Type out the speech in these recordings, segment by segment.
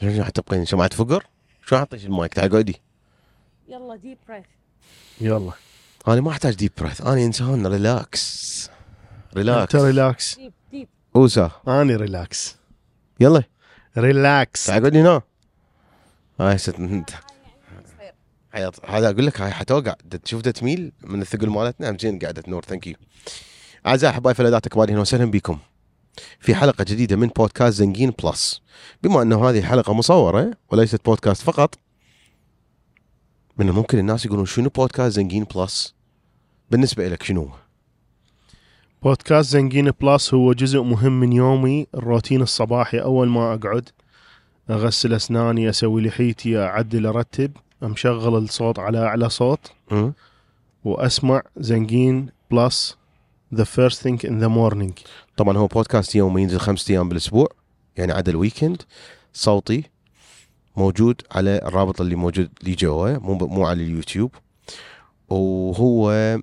شو حتبقين سمعت فقر؟ شو أعطيك المايك؟ تعال قعدي. يلا ديب بريث يلا. أنا ما أحتاج ديب بريث أنا إنسان ريلاكس ريلاكس أنت ريلاكس ديب ديب اوسا اني ريلاكس يلا. ريلاكس تعال قعدي هنا. هاي ست انت. هذا أقول لك هاي حتوقع. تشوف تميل من الثقل مالتنا. هم قاعدة تنور. ثانك يو أعزائي أحبائي فلذات اكباري أهلا وسهلا بكم. في حلقة جديدة من بودكاست زنكين Plus. بما أنه هذه حلقة مصورة وليست بودكاست فقط من الممكن الناس يقولون شنو بودكاست زنكين Plus؟ بالنسبة لك شنو بودكاست زنكين Plus هو جزء مهم من يومي الروتين الصباحي. أول ما أقعد أغسل أسناني أسوي لحيتي أعدل أرتب مشغل الصوت على أعلى صوت م? وأسمع زنكين Plus the first thing in the morning طبعا هو بودكاست يومي ينزل خمسة أيام بالأسبوع يعني عدا ال weekend. صوتي موجود على الرابط اللي موجود لي جوا مو مو على اليوتيوب. وهو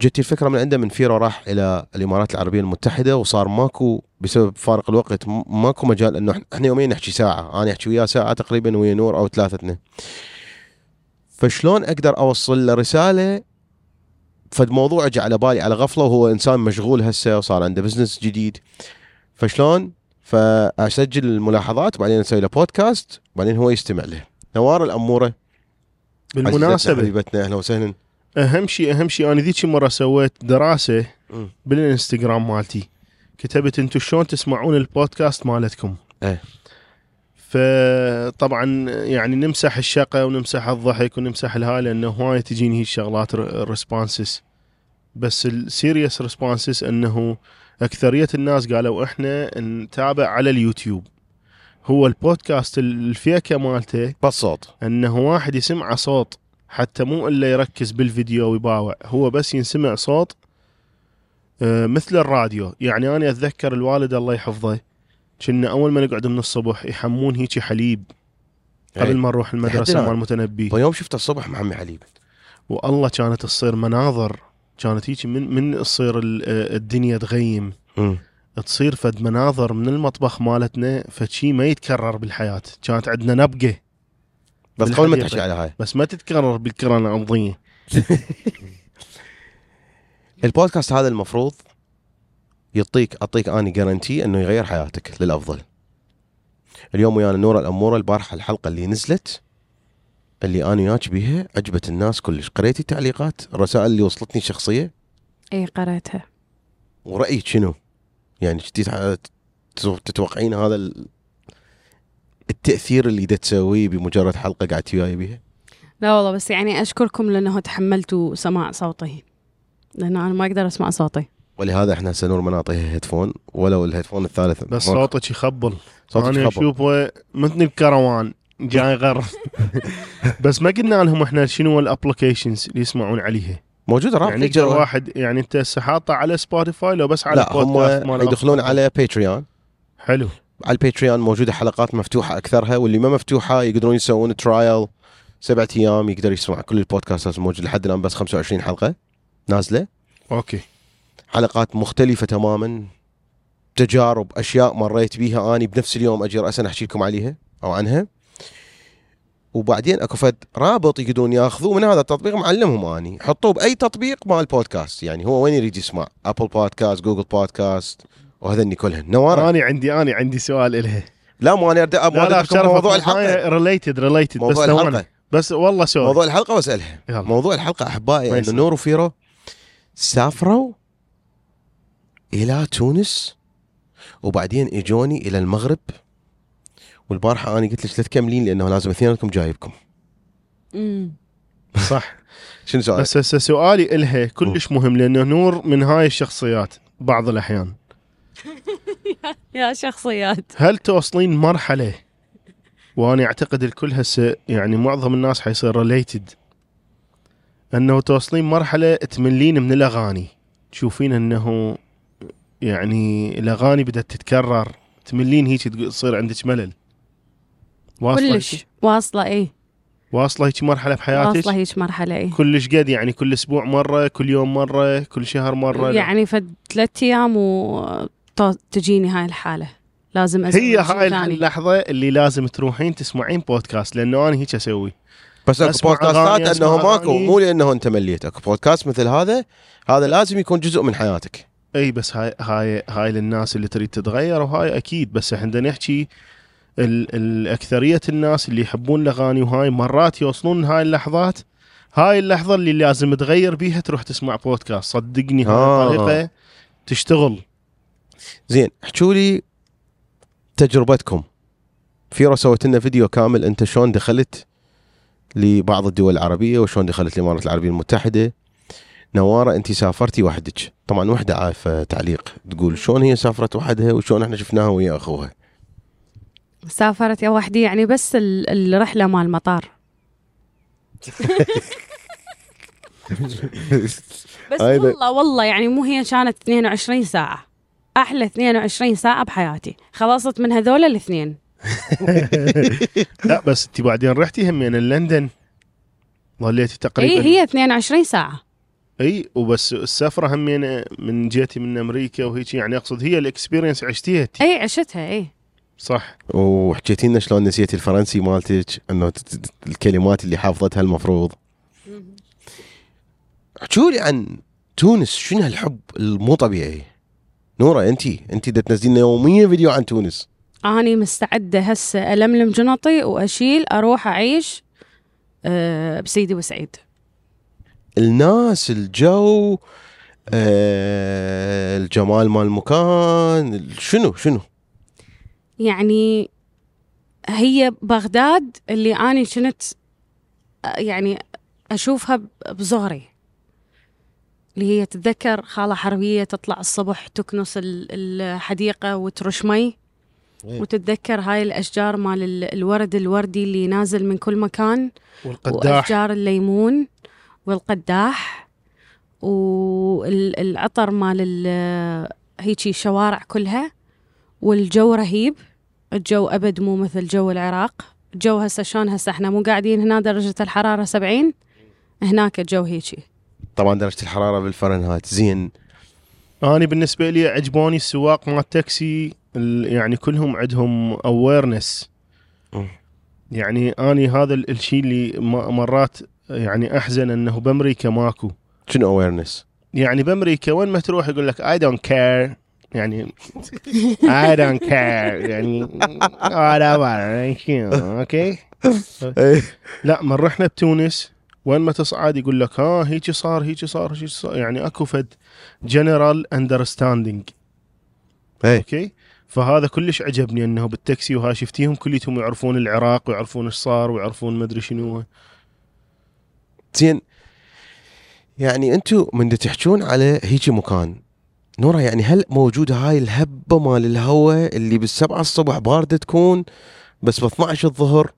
اجتني الفكرة من عنده من فيرو راح إلى الإمارات العربية المتحدة وصار ماكو بسبب فارق الوقت ماكو مجال إنه إحنا يوميا نحكي ساعة أنا أحكي وياه ساعة تقريبا ويا نور أو ثلاثتنا فشلون أقدر أوصل له رسالة فد موضوع اجى على بالي على غفلة وهو إنسان مشغول هسه وصار عنده business جديد. فشلون؟ فأسجل الملاحظات وبعدين أسوي له بودكاست وبعدين هو يستمع له. نوار الأمورة. بالمناسبة. حبيبتنا أهلا وسهلا. أهم شيء أهم شيء أنا ذيك المره سويت دراسة. بالإنستغرام مالتي. كتبت أنتم شلون تسمعون البودكاست مالتكم. إيه. فطبعا يعني نمسح الشقى ونمسح الضحك ونمسح الهاي لأنه هواي تجيني هي الشغلات ال responses بس ال serious responses إنه أكثرية الناس قالوا إحنا نتابع على اليوتيوب. هو البودكاست الفكرة مالته بالصوت. إنه واحد يسمع صوت حتى مو إلا يركز بالفيديو ويباوع هو بس ينسمع صوت آه، مثل الراديو. يعني أنا أتذكر الوالد الله يحفظه كنا أول ما نقعد من الصبح يحمون هيجي حليب قبل إيه. ما نروح المدرسة. مال المتنبي ويوم شفت الصبح محمي حليب والله كانت تصير مناظر كانت هيجي من من تصير ال- الدنيا تغيم مم. تصير فد مناظر من المطبخ مالتنا فشي ما يتكرر بالحياة كانت عندنا نبقة بس قبل ما. تحكي على هاي بس ما تتكرر بالكرة الأرضية البودكاست هذا المفروض يعطيك أعطيك أني جارنتي إنه يغير حياتك للأفضل. اليوم ويانا نور الأمورة البارحة الحلقة اللي نزلت اللي أنا وياك بيها عجبت الناس كلش. قريتي التعليقات؟ الرسائل اللي وصلتني شخصيه إي قريتها ورأيك شنو؟ يعني كنتي تتوقعين هذا ال- التأثير اللي دا تسويه بمجرد حلقة قعدتي وياي بيها؟ لا والله بس يعني أشكركم لأنه تحملتوا سماع صوتي. لأن أنا ما أقدر أسمع صوتي. ولهذا إحنا هسه نور ما نعطيها headphone ولو ال headphone الثالث بس صوتك يخبل. صوتك أنا يخبل. أشوفه مثل الكروان جاي غر بس ما قلنا لهم إحنا شنو ال applications اللي يسمعون عليها. موجودة رابط يعني يقدر واحد يعني أنت هسه حاطه على Spotify لو بس على لا هم يدخلون. على Patreon حلو. على ال Patreon موجودة حلقات مفتوحة أكثرها واللي ما مفتوحة يقدرون يسوون trial سبعة أيام يقدر يسمع كل البودكاستات الموجوده لحد الآن بس 25 حلقة نازلة. okay. حلقات مختلفة تماما. تجارب أشياء مريت بيها. اني بنفس اليوم أجي راسا أحكي لكم عليها أو عنها. وبعدين أكو فد رابط يقدرون يأخذوه من هذا التطبيق معلمهم أني. حطوه بأي تطبيق مال بودكاست يعني هو وين يريد يسمع؟ Apple Podcast Google Podcast وهذني كلهن. نوار أنا عندي أنا عندي سؤال الها لا مو أنا لا أبغى موضوع الحلقة. related related بس. الحلقة. بس والله سؤال. موضوع الحلقة وأسألها. موضوع الحلقة أحبائي إنه. نور وفيرو سافروا إلى تونس وبعدين إجوني إلى المغرب. والبارحة أنا قلت لك لا تكملين لأنه لازم اثنينكم جايبكم. امم صح. شنو سؤال؟ بس هسه سؤالي إلها كلش مهم لأنه نور من هاي الشخصيات بعض الأحيان. يا شخصيات. هل توصلين مرحلة؟ وأنا أعتقد الكل هسه يعني معظم الناس حيصير ريليتد أنه توصلين مرحلة تملين من الأغاني. تشوفين أنه يعني الأغاني بدأت تتكرر تملين هيك تصير عندك ملل. واصلة كلش؟ واصلة اي واصلة هيك مرحلة بحياتك واصلة هيك مرحلة اي كلش قد يعني كل أسبوع مرة كل يوم مرة كل شهر مرة؟ يعني فد ثلاث أيام وتجيني هاي الحالة. لازم هي هاي. اللحظة اللي لازم تروحين تسمعين بودكاست لأنه أنا هيك أسوي. بس أكو بودكاستات انه ماكو. مو لأنه أنت مليت. أكو بودكاست مثل هذا هذا لازم يكون جزء من حياتك. إي بس هاي هاي هاي للناس اللي تريد تتغير وهاي أكيد. بس إحنا نحكي ال- الاكثريه الناس اللي يحبون الأغاني وهاي مرات يوصلون هاي اللحظات. هاي اللحظة اللي لازم تغير بيها تروح تسمع بودكاست. صدقني هاي آه. طريقة تشتغل. زين احكوا لي تجربتكم. فيرو سويت لنا فيديو كامل أنت شلون دخلت لبعض الدول العربية وشلون دخلت الإمارات العربية المتحدة نوارة أنت سافرتي وحدك. طبعا وحدة عارفه تعليق. تقول شلون هي سافرت وحدها وشلون إحنا شفناها ويا أخوها؟ سافرت يا وحدي يعني بس ال- الرحلة مال المطار. بس والله والله يعني مو هي كانت 22 ساعة. أحلى 22 ساعة بحياتي. خلصت من هذول الاثنين. لا بس أنت بعدين رحتي همين لندن؟ ظليتي تقريبا؟ اي هي 22 ساعة. إي وبس السفرة همين من جيتي من أمريكا وهيك يعني أقصد هي ال experience عشتيها إي عشتها إي. صح. وحكيتي لنا شلون نسيتي الفرنسي مالتك؟ إنه الكلمات اللي حافظتها المفروض. احكوا لي عن تونس شنو هالحب المو طبيعي؟ نورة انت انت دا تنزلين لنا يوميا فيديو عن تونس. أني مستعدة هسه ألملم جنطي وأشيل أروح أعيش أه بسيدي وسعيد. الناس الجو آه الجمال مال المكان شنو شنو؟ يعني هي بغداد اللي أني كنت يعني أشوفها ب- بصغري اللي هي تتذكر خالة حربية تطلع الصبح تكنس ال- الحديقة وترش مي. إيه. وتتذكر هاي الأشجار مال ال- الورد الوردي اللي نازل من كل مكان. والقداح. وأشجار الليمون. والقداح والعطر مال ال- هيجي الشوارع كلها والجو رهيب. الجو أبد مو مثل جو العراق. الجو هسه شلون هسه؟ إحنا مو قاعدين هنا درجة الحرارة 70 هناك الجو هيجي. طبعا درجة الحرارة بالفرنهايت. زين. أنا بالنسبة لي عجبوني السواق مال التاكسي ال- يعني كلهم عندهم awareness. يعني أني هذا ال- الشيء اللي مرات يعني أحزن أنه بأمريكا ماكو. شنو awareness يعني بأمريكا وين ما تروح يقول لك I don't care يعني I don't care يعني okay لا من رحنا بتونس. وين ما تصعد يقول لك ها هيك صار هيك صار هيك صار. يعني أكو فد general understanding okay فهذا كلش عجبني أنه بالتاكسي وها شفتيهم كليتهم يعرفون العراق ويعرفون إيش صار ويعرفون مدري شنو. زين. يعني أنتم من تحجون على هيجي مكان نورا يعني هل موجودة هاي الهبة مال الهواء اللي بالسبعة الصبح باردة تكون بس ب 12 الظهر؟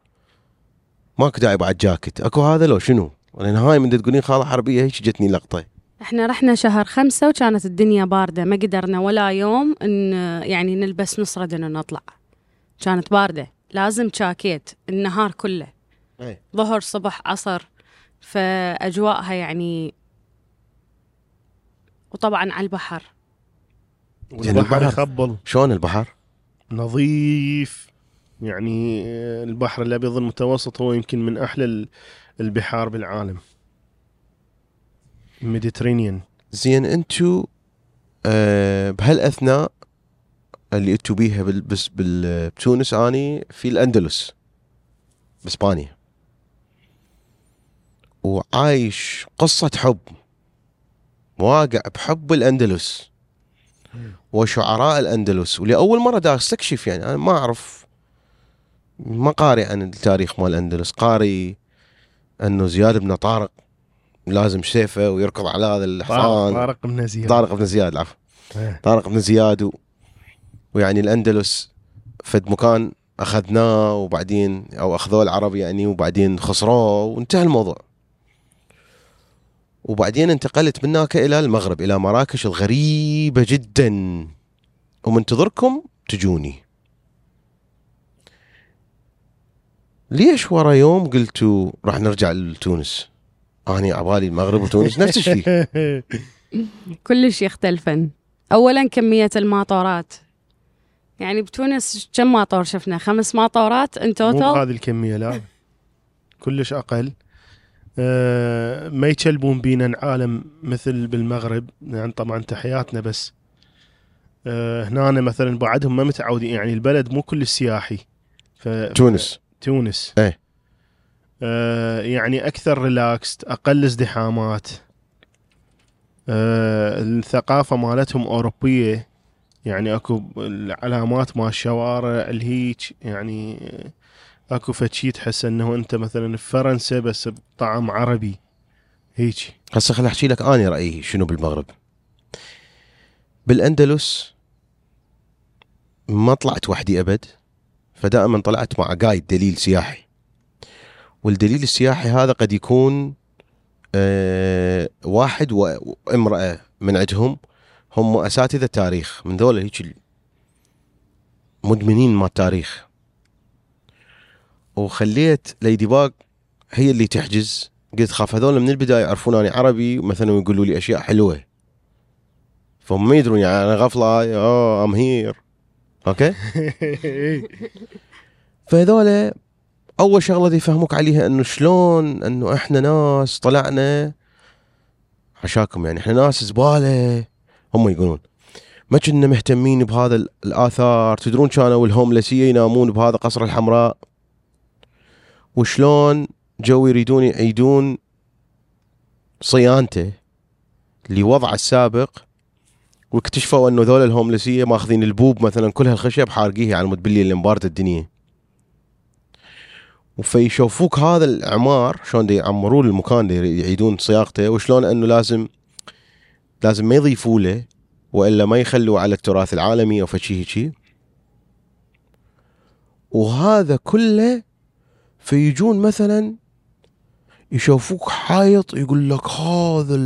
ماكو داعي بعد جاكيت أكو هذا لو شنو؟ لأن هاي من تقولين خالة حربية هيك جتني لقطة. إحنا رحنا شهر خمسة وكانت الدنيا باردة ما قدرنا ولا يوم إن يعني نلبس نصرد ان نطلع. كانت باردة لازم جاكيت النهار كله. إيه. ظهر صبح عصر. فأجواءها يعني وطبعا على البحر. والبحر البحر. يخبل. شلون البحر؟ نظيف. يعني البحر الأبيض المتوسط هو يمكن من أحلى ال- البحار بالعالم. الميديترينيان زين أنتو آه بهالأثناء اللي أنتو بيها بس بتونس اني في الأندلس بإسبانيا. وعايش قصة حب واقع بحب الأندلس وشعراء الأندلس. ولأول مرة دا أستكشف يعني أنا ما أعرف ما قاري عن التاريخ مال الأندلس. قاري أنه زياد بن طارق لازم سيفه ويركض على هذا الحصان. طارق بن زياد. طارق بن زياد العفو إيه. طارق بن زياد و... ويعني الأندلس فد مكان أخذناه وبعدين أو أخذوه العرب يعني وبعدين خسروه. وانتهى الموضوع. وبعدين انتقلت من هناك إلى المغرب إلى مراكش الغريبة جدا. ومنتظركم تجوني. ليش ورا يوم قلتوا راح نرجع لتونس؟ اني عبالي المغرب وتونس نفس الشيء. كلش يختلفن. أولا كمية الماطورات. يعني بتونس كم ماطور شفنا؟ خمس ماطورات إن مو total بهذه الكمية لا. كلش أقل. ما يكلبون بينا العالم مثل بالمغرب. يعني طبعا تحياتنا بس. آه هنا مثلا بعدهم ما متعودين يعني البلد مو كل سياحي. ف تونس. تونس. إيه. آه يعني أكثر relaxed أقل ازدحامات. آه الثقافة مالتهم أوروبية. يعني أكو العلامات مال الشوارع الهيج يعني آه، اكو فشي تحس انه انت مثلا في فرنسا بس بطعم عربي. هيك هسه خل احكي لك اني رأيي شنو بالمغرب. بالأندلس ما طلعت وحدي أبد فدائما طلعت مع قايد دليل سياحي. والدليل السياحي هذا قد يكون آه واحد وامرأة من عندهم هم أساتذة تاريخ. من ذولا هيك مدمنين ما التاريخ وخليت ليدي باغ هي اللي تحجز. قلت خاف هذول من البداية يعرفون اني عربي مثلا ويقولوا لي أشياء حلوة. فهم ما يدرون يعني أنا غفلة آه ام هير أوكي؟ فهذول أول شغلة دي يفهموك عليها إنه شلون إنه إحنا ناس طلعنا. عشاكم يعني إحنا ناس زبالة هم يقولون. ما كنا مهتمين بهذا ال- الآثار. تدرون كانوا الهوملسيه ينامون بهذا قصر الحمراء؟ وشلون جو يريدون يعيدون صيانته لوضعه السابق واكتشفوا انه ذول الهوملسيه ماخذين البوب مثلا كل هالخشب حارقيه على مود اللي مبارده الدنيا. وفيشوفوك هذا الاعمار شلون يعمرون المكان دي يعيدون صياغته وشلون انه لازم لازم ما يضيفوا له وإلا ما يخلوا على التراث العالمي أو فشي هيجي وهذا كله فيجون مثلا يشوفوك حايط يقول لك هذا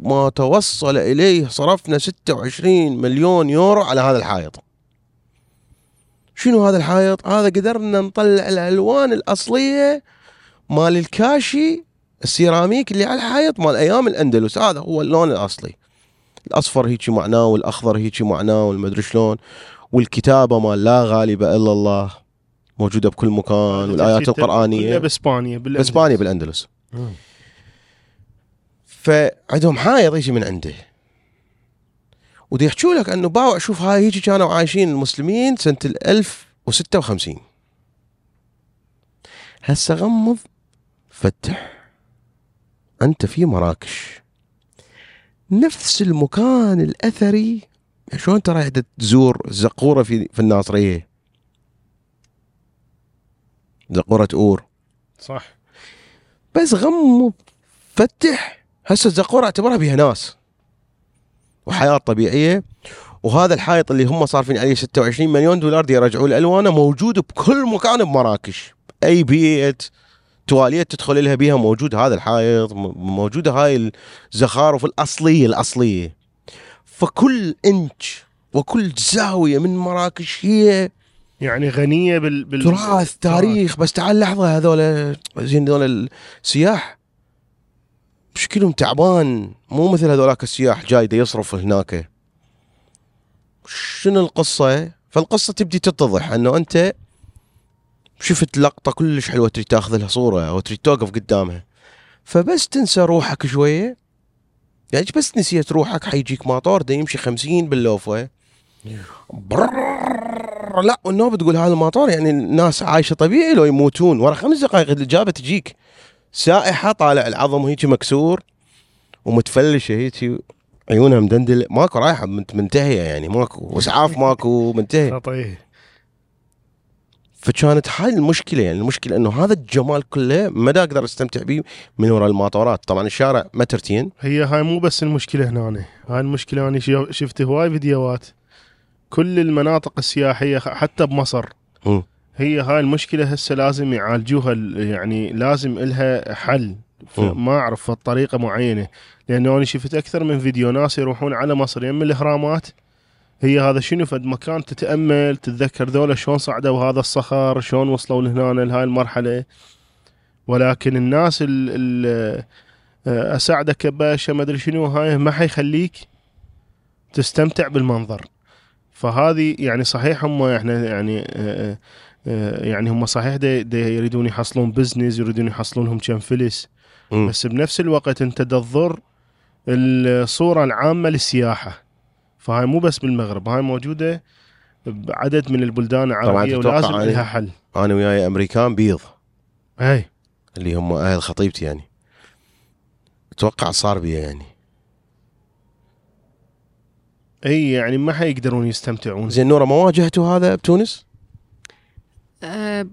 ما توصل إليه صرفنا 26 مليون يورو على هذا الحائط. شنو هذا الحائط؟ هذا قدرنا نطلع الألوان الأصلية مال الكاشي السيراميك اللي على الحائط مال أيام الأندلس. هذا هو اللون الأصلي. الأصفر هيجي معناه والأخضر هيجي معناه والمدري شلون. والكتابة مال لا غالب إلا الله. موجودة بكل مكان والآيات القرآنية. باسبانيا بالأندلس. باسبانيا بالاندلس. فعندهم حائط يجي من عنده. ودي يحكوا لك أنه باوع شوف هاي هيجي كانوا عايشين المسلمين سنة ال 1056 هسه غمض فتح. أنت في مراكش. نفس المكان الأثري. شلون رايح تزور زقورة في في الناصرية؟ زقوره أور. صح. بس غمض فتح هسه الزقورة اعتبرها بها ناس. وحياة طبيعية. وهذا الحائط اللي هم صارفين عليه 26 مليون دولار دي يرجعوا الالوانه موجود بكل مكان بمراكش. أي بيت تواليت تدخل لها بيها موجود هذا الحائط موجودة هاي الزخارف الأصلية الأصلية. فكل إنش وكل زاوية من مراكش هي يعني غنية بال, بال... تراث تاريخ. بس تعال لحظة هذول زين هذول السياح شكلهم تعبان. مو مثل هذولاك السياح جاي دا يصرف هناك. شنو القصة؟ فالقصة تبدي تتضح إنه أنت شفت لقطة كلش حلوة تريد تاخذ لها صورة أو تريد توقف قدامها. فبس تنسى روحك شوية. يعني بس نسيت روحك حيجيك ماطور دا يمشي خمسين باللوفة. برررر، لا والنوبه تقول هذا الماطور يعني الناس عايشة طبيعي لو يموتون. ورا خمس دقائق الإجابة تجيك. سائحة طالع العظم هيك مكسور ومتفلشة هيك عيونها مدندل ماكو رايحة منت- منتهية يعني ماكو اسعاف ماكو منتهي. فكانت هاي المشكلة يعني المشكلة إنه هذا الجمال كله ما دا أقدر أستمتع به من وراء الماطورات طبعا الشارع مترتين هي هاي مو بس المشكلة هنا هاي المشكلة أنا شفت هواي فيديوهات كل المناطق السياحية حتى بمصر. هي هاي المشكلة هسه لازم يعالجوها ال- يعني لازم إلها حل. ما أعرف طريقة معينة. لأنه أنا شفت أكثر من فيديو ناس يروحون على مصر. يم الإهرامات هي هذا شنو؟ فد مكان تتأمل تتذكر ذولا شلون صعدوا هذا الصخر شلون وصلوا لهنا لهاي المرحلة. ولكن الناس ال ال أساعدك يا باشا ما أدري شنو هاي ما حيخليك تستمتع بالمنظر. فهذه يعني صحيح هم إحنا يعني يعني هم صحيح دي, دي يريدون يحصلون بزنس يريدون يحصلون لهم كم فلس مم. بس بنفس الوقت أنت تضر الصورة العامة للسياحة. فهاي مو بس بالمغرب هاي موجودة بعدد من البلدان العربية ولازم لها حل. أنا وياي أمريكان بيض. اي اللي هم أهل خطيبتي يعني. أتوقع صار بيا يعني. إي يعني ما حيقدرون يستمتعون. زين نوره ما واجهتوا هذا بتونس؟ أه،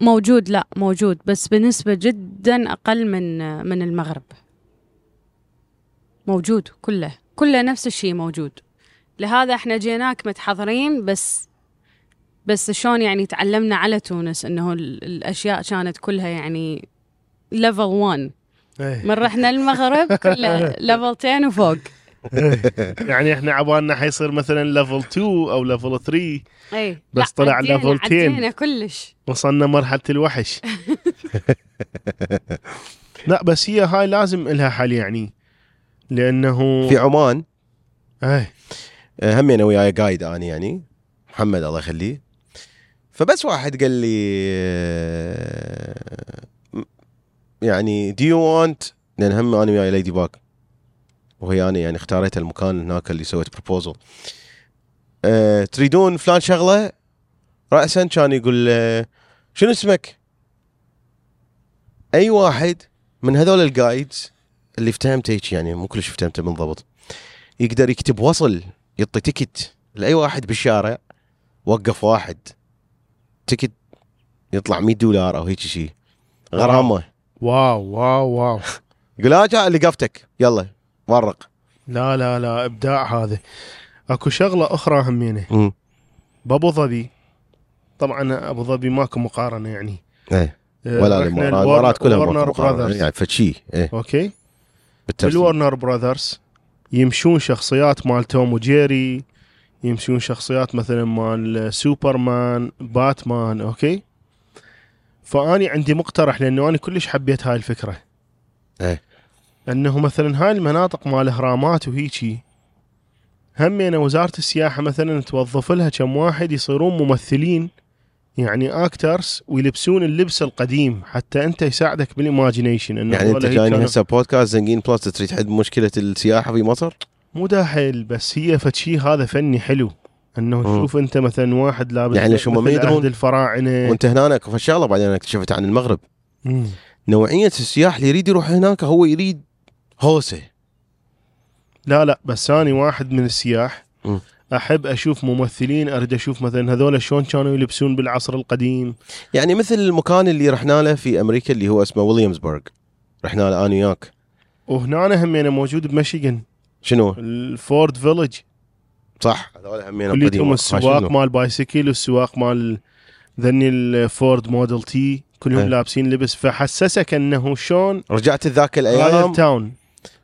موجود لا موجود بس بنسبة جدا أقل من من المغرب. موجود كله كله نفس الشيء موجود. لهذا إحنا جيناك متحضرين بس بس شلون يعني تعلمنا على تونس إنه ال- الأشياء كانت كلها يعني level 1 إي. من رحنا المغرب كله level 10 وفوق. يعني إحنا عبالنا حيصير مثلا level 2 أو level 3 اي بس طلع level 10. عدينا كلش. وصلنا مرحلة الوحش. لا بس هي هاي لازم لها حل يعني. لأنه في عمان. اي آه، هم أنا وياي guide أنا يعني. محمد الله يخليه. فبس واحد قال لي آه، يعني do you want لأن هم أنا وياي Ladybug وهي أنا يعني اختاريت المكان هناك اللي سويت proposal أه تريدون فلان شغلة؟ راسا كان يقول آه، شنو اسمك؟ أي واحد من هذول ال guides اللي افتهمته هيك يعني مو كلش افتهمته بالضبط يقدر يكتب وصل يعطي ticket لأي واحد بالشارع وقف واحد. ticket يطلع 100 دولار أو هيك شيء غرامة. wow wow wow. يقول اللي قفتك يلا. ورق. لا لا لا إبداع هذا. أكو شغلة أخرى همينه مم. بابو ظبي طبعا أبو ظبي ماكو مقارنة يعني. إيه. آه، ولا الامارات الامارات كلها Warner. Brothers يعني فشي إيه. okay. بال Warner Brothers يمشون شخصيات مال توم وجيري يمشون شخصيات مثلا مال سوبرمان باتمان okay. فأني عندي مقترح لأنه أنا كلش حبيت هاي الفكرة. إيه. أنه مثلا هاي المناطق مال اهرامات وهيجي همينا وزارة السياحة مثلا توظف لها كم واحد يصيرون ممثلين يعني actors ويلبسون اللبس القديم حتى أنت يساعدك بال imagination إنه يعني أنت جايني كانوا- هسه بودكاست زنقين بلس تريد تحل مشكلة السياحة في مصر؟ مو داحل بس هي فد شي هذا فني حلو إنه. تشوف أنت مثلا واحد لابس يعني هم ما يدرون؟ الفراعنة وأنت هناك في شغله بعدين أكتشفت عن المغرب مم. نوعية السياح اللي يريد يروح هناك هو يريد هوسه لا لا بس أنا واحد من السياح مم. أحب أشوف ممثلين أريد أشوف مثلا هذول شلون كانوا يلبسون بالعصر القديم. يعني مثل المكان اللي رحنا له في أمريكا اللي هو اسمه ويليامسبرغ رحنا له أنا وياك. وهنا همينه موجود بمشيغن شنو؟ الفورد فيلج صح هذول همين كليتهم السواق مال بايسكل والسواق مال ذني ال Ford Model T. كلهم إيه. لابسين لبس فحسسك أنه شلون رجعت ذاك الأيام؟ ال town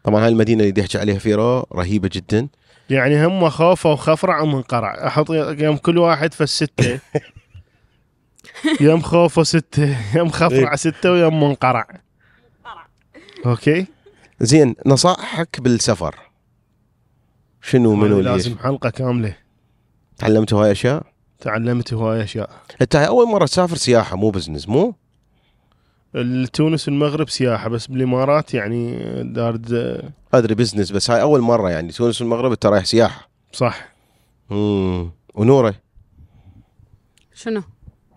طبعا هاي المدينة اللي يحكي عليها فيرو رهيبة جدا. يعني هم خوفو وخفرع ومنقرع أحط يوم كل واحد في الستة. يوم خوفه ستة يوم خفرع ستة ويوم منقرع أوكي؟ زين نصائحك بالسفر. شنو منو لازم حلقة كاملة. تعلمت هاي أشياء؟ تعلمت هواي أشياء. أنت هاي أول مرة تسافر سياحة مو business مو؟ تونس والمغرب سياحة بس بالإمارات يعني دارد أدري business بس هاي أول مرة يعني تونس والمغرب انت رايح سياحة. صح. امم ونوره شنو؟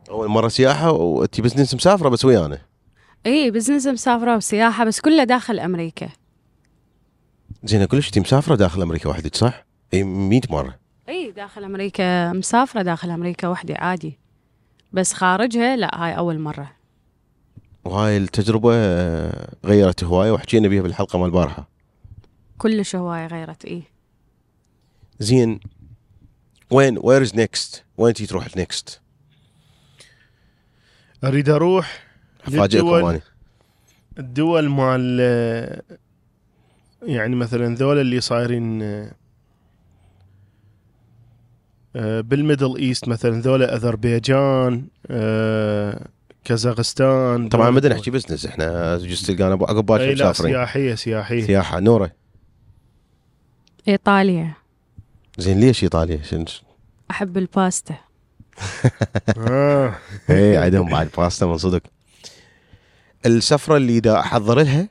أول مرة سياحة وانت business مسافرة بس ويانا. إي business مسافرة وسياحة بس كله داخل أمريكا. زين كلش انت مسافرة داخل أمريكا وحدك صح؟ أي 100 مرة. إي داخل أمريكا مسافرة داخل أمريكا وحدي عادي. بس خارجها لا هاي أول مرة. وهاي التجربة آه، غيرت هواية وحكينا بيها بالحلقة مال البارحة كلش هواية غيرت اي زين وين where is next؟ وين تي تروح next؟ أريد أروح افاجئكم أنا الدول مال يعني مثلا ذول اللي صايرين آه، بال Middle East مثلا ذولا أذربيجان آه، كازاخستان طبعا ما نحكي business إحنا just تلقانا عقب إي باكر مسافرين سياحية سياحية. سياحة نوره إيطاليا. زين ليش إيطاليا؟ شن أحب الباستا. آه. إيه عندهم بعد باستا من صدق. السفرة اللي دا أحضر لها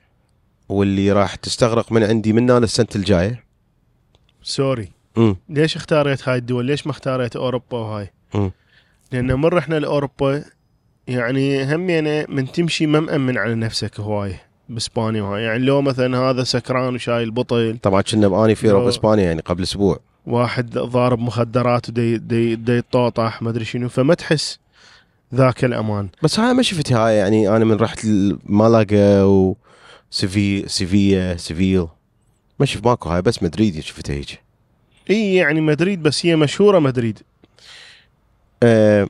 واللي راح تستغرق من عندي من هنا للسنة الجاية. sorry. امم ليش اختاريت هاي الدول؟ ليش ما اختاريت أوروبا وهاي؟ مم. لأن من رحنا لأوروبا يعني هم يعني من تمشي ما مأمن على نفسك هواي بإسبانيا وهاي. يعني لو مثلا هذا سكران وشايل بطل طبعا كنا بأني في اوروبا. إسبانيا يعني قبل أسبوع. واحد ضارب مخدرات ودي دي دي يطوطح ما أدري شنو فما تحس ذاك الأمان. بس هاي ما شفتها هاي يعني أنا من رحت مالاغا و سيفي سيفيا سيفيل. ما شفت ماكو هاي بس مدريد شفتها هيك. إي يعني مدريد بس هي مشهورة مدريد. أه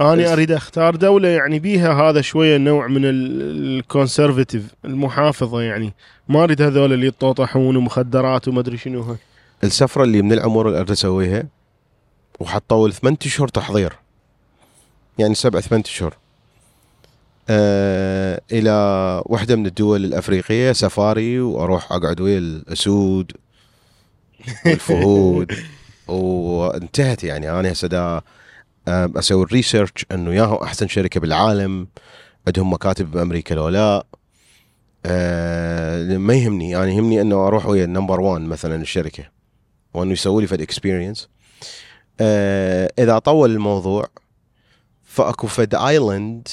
أنا أريد أختار دولة يعني بيها هذا شوية نوع من ال conservative المحافظة يعني. ما أريد هذول اللي يطوطحون ومخدرات وما أدري شنو هاي. السفرة اللي من العمر اللي أريد أسويها وحطول ثمان اشهر تحضير. يعني سبع ثمان اشهر أه إلى واحدة من الدول الأفريقية سفاري وأروح أقعد ويا الأسود والفهود. وانتهت يعني. أنا هسه آه، أسوي الريسيرش إنه ياهو أحسن شركة بالعالم عندهم مكاتب بأمريكا لو لا. أه ما يهمني يعني يهمني إنه أروح ويا ال number 1 مثلا الشركة وإنه يسوي لي فد experience أه إذا طول الموضوع فأكو فد island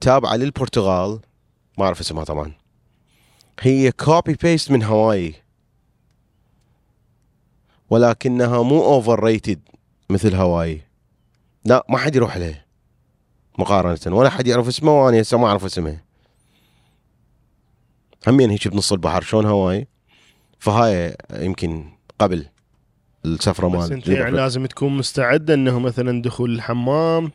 تابعة للبرتغال ما أعرف اسمها طبعا. هي copy paste من هواي ولكنها مو overrated مثل هواي. لا ما حد يروح لها مقارنة ولا حد يعرف اسمه وأنا هسه ما أعرف اسمها همين هيك بنص البحر. شلون هواي؟ فهاي يمكن قبل السفرة بس مال أنت يعني لازم تكون مستعد إنه مثلا دخول الحمام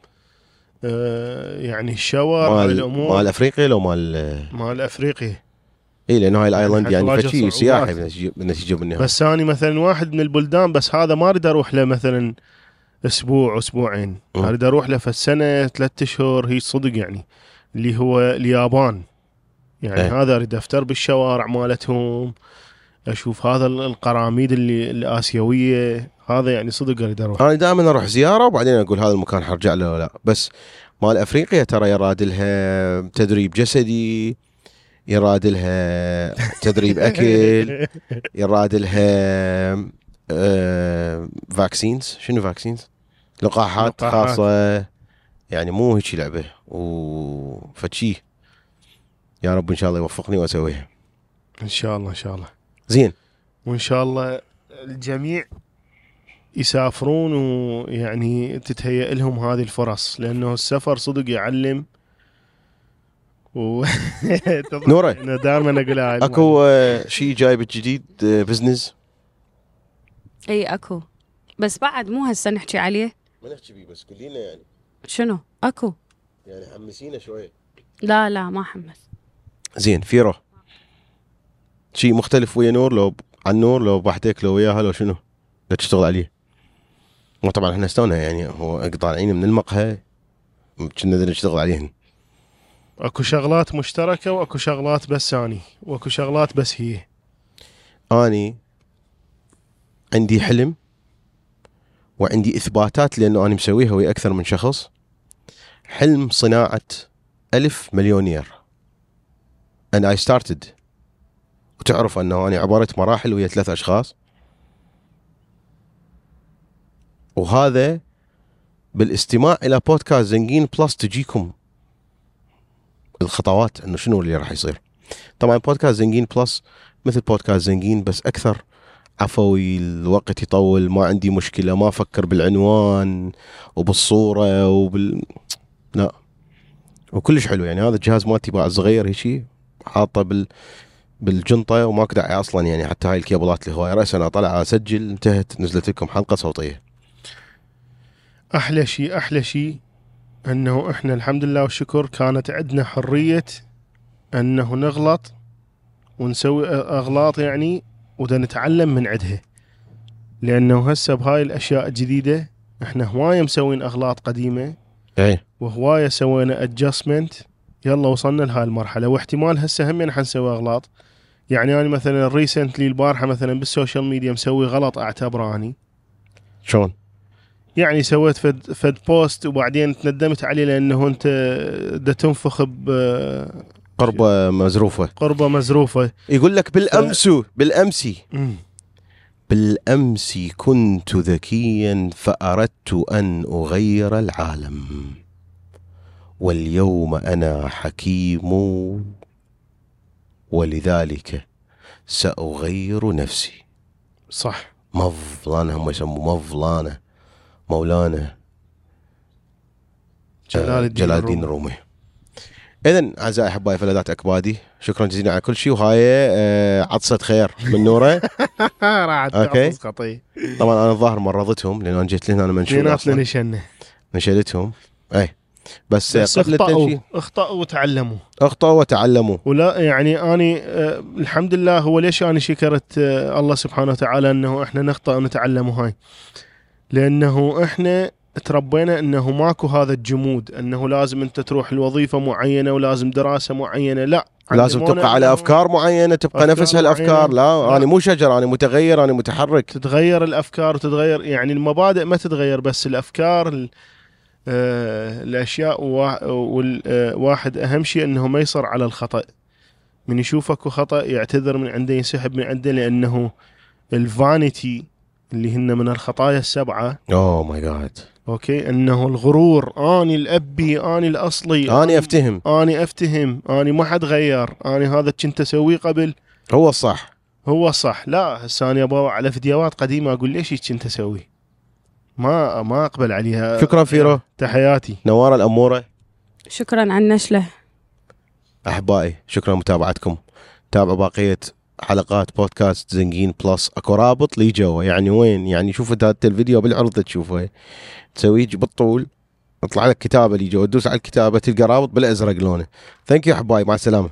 آه يعني ال shower مال الأمور. مال أفريقيا لو مال مال افريقي إي لأنه هاي ال island يعني حتواجه فد شي. سياحي منها بس اني مثلا واحد من البلدان بس هذا ما أريد أروح له مثلا أسبوع أسبوعين. أريد أروح له في السنة ثلاثة أشهر هي صدق يعني اللي هو اليابان. يعني إيه. هذا أريد أفتر بالشوارع مالتهم أشوف هذا ال- القراميد اللي الآسيوية. هذا يعني صدق أريد أروح. أنا دائما أروح زيارة وبعدين أقول هذا المكان حرجع له ولا. لا بس مال أفريقيا ترى يراد لها تدريب جسدي يراد لها تدريب أكل يراد لها آه vaccines شنو vaccines لقاحات لقاحات. خاصة. يعني مو هيك لعبة. وفد شي يا رب إن شاء الله يوفقني وأسويها. إن شاء الله إن شاء الله. زين. وإن شاء الله الجميع يسافرون ويعني تتهيأ لهم هذه الفرص. لأنه السفر صدق يعلم. و. أنا دائما أقول هاي أكو آه شيء جايب جديد آه business إي أكو. بس بعد مو هسه نحكي عليه. ما نحكي بيه بس قولي لنا يعني. شنو؟ أكو. يعني حمسينا شوي لا لا ما حمس. زين فيرو شيء مختلف ويا نور لو عن نور لو بحدك لو وياها لو شنو؟ لا تشتغل عليه. وطبعا إحنا استونا يعني هو طالعين من المقهى. كنا نشتغل عليهن أكو شغلات مشتركة وأكو شغلات بس اني وأكو شغلات بس هي. أني عندي حلم وعندي إثباتات لأنه أنا مسويها ويا أكثر من شخص. حلم صناعة ألف مليونير. And I started. وتعرف أنه أنا عبرت مراحل ويا ثلاث أشخاص. وهذا بالاستماع إلى بودكاست زنجين Plus تجيكم الخطوات إنه شنو اللي راح يصير. طبعا بودكاست زنجين Plus مثل بودكاست زنجين بس أكثر عفوي الوقت يطول ما عندي مشكلة ما أفكر بالعنوان وبالصورة وبال لا. وكلش حلو يعني هذا الجهاز مالتي باع صغير هيجي حاطه بال بالجنطة وماكو داعي أصلا يعني حتى هاي الكيبلات الهوايه راسا أنا طلع اسجل انتهت نزلت لكم حلقة صوتية. أحلى شيء أحلى شيء أنه إحنا الحمد لله والشكر كانت عندنا حرية أنه نغلط ونسوي أغلاط يعني ودا نتعلم من عندها لأنه هسه بهاي الأشياء الجديدة إحنا هواية مسوين أغلاط قديمة. إيه. وهواية سوينا adjustment يلا وصلنا لهاي المرحلة. واحتمال هسه هم حنسوي أغلاط. يعني أنا مثلا recently البارحة مثلا بال social media مسوي غلط أعتبره أني. شلون؟ يعني سويت فد فد بوست وبعدين تندمت عليه لأنه أنت دا تنفخ بقربه قربة مزروفة. مزروفة. يقول لك بالأمس بالأمس. بالأمس كنت ذكيا فأردت أن أغير العالم. واليوم أنا حكيم ولذلك سأغير نفسي. صح. مفلانة هم يسموه مفلانة مولانا جلال آه، الدين جلال الدين الرومي. الرومي. اذا أعزائي أحبائي فلذات اكبادي شكرا جزيلا على كل شيء وهاي آه، عطسه خير من نوره. راحت. تعطس خطيه طبعا أنا الظاهر مرضتهم لأن أنا جيت لهنا أنا منشول أصلاً. نشنه نشلتهم. اي بس, بس قبل اخطأوا التنشيل اخطأوا وتعلموا. اخطأوا وتعلموا. ولا يعني أني آه الحمد لله هو ليش أنا شكرت آه الله سبحانه وتعالى أنه إحنا نخطأ ونتعلم هاي لأنه إحنا تربينا إنه ماكو هذا الجمود إنه لازم أنت تروح لوظيفة معينة ولازم دراسة معينة لا. لازم تبقى على أفكار معينة تبقى أفكار نفس هالأفكار. لا, لا. أنا مو شجر أنا متغير أنا متحرك. تتغير الأفكار وتتغير يعني المبادئ ما تتغير بس الأفكار ال- آه الأشياء والواحد أهم شيء إنه ما يصر على الخطأ. من يشوف أكو خطأ يعتذر من عنده ينسحب من عنده لأنه ال vanity اللي هن من الخطايا السبعة oh my god okay؟ أنه الغرور آني الأبي آني الأصلي. آني أفتهم. آني أفتهم. آني ما حد غير. آني هذا كنت أسويه قبل. هو الصح. هو الصح. لا هسه أنا أبغى على فيديوهات قديمة أقول ليش هيك كنت أسوي ما ما أقبل عليها. شكرا فيرو. تحياتي. نوار الأمورة. شكرا على النشلة. أحبائي شكرا لمتابعتكم تابعوا بقيه حلقات بودكاست زنقين بلس. اكو رابط لي جوا. يعني وين؟ يعني شوف انت الفيديو بالعرض تشوفه. تسويه بالطول. يطلع لك كتابة اللي جوا. تدوس على الكتابة تلقى رابط بالازرق لونه. thank you احبائي مع السلامة.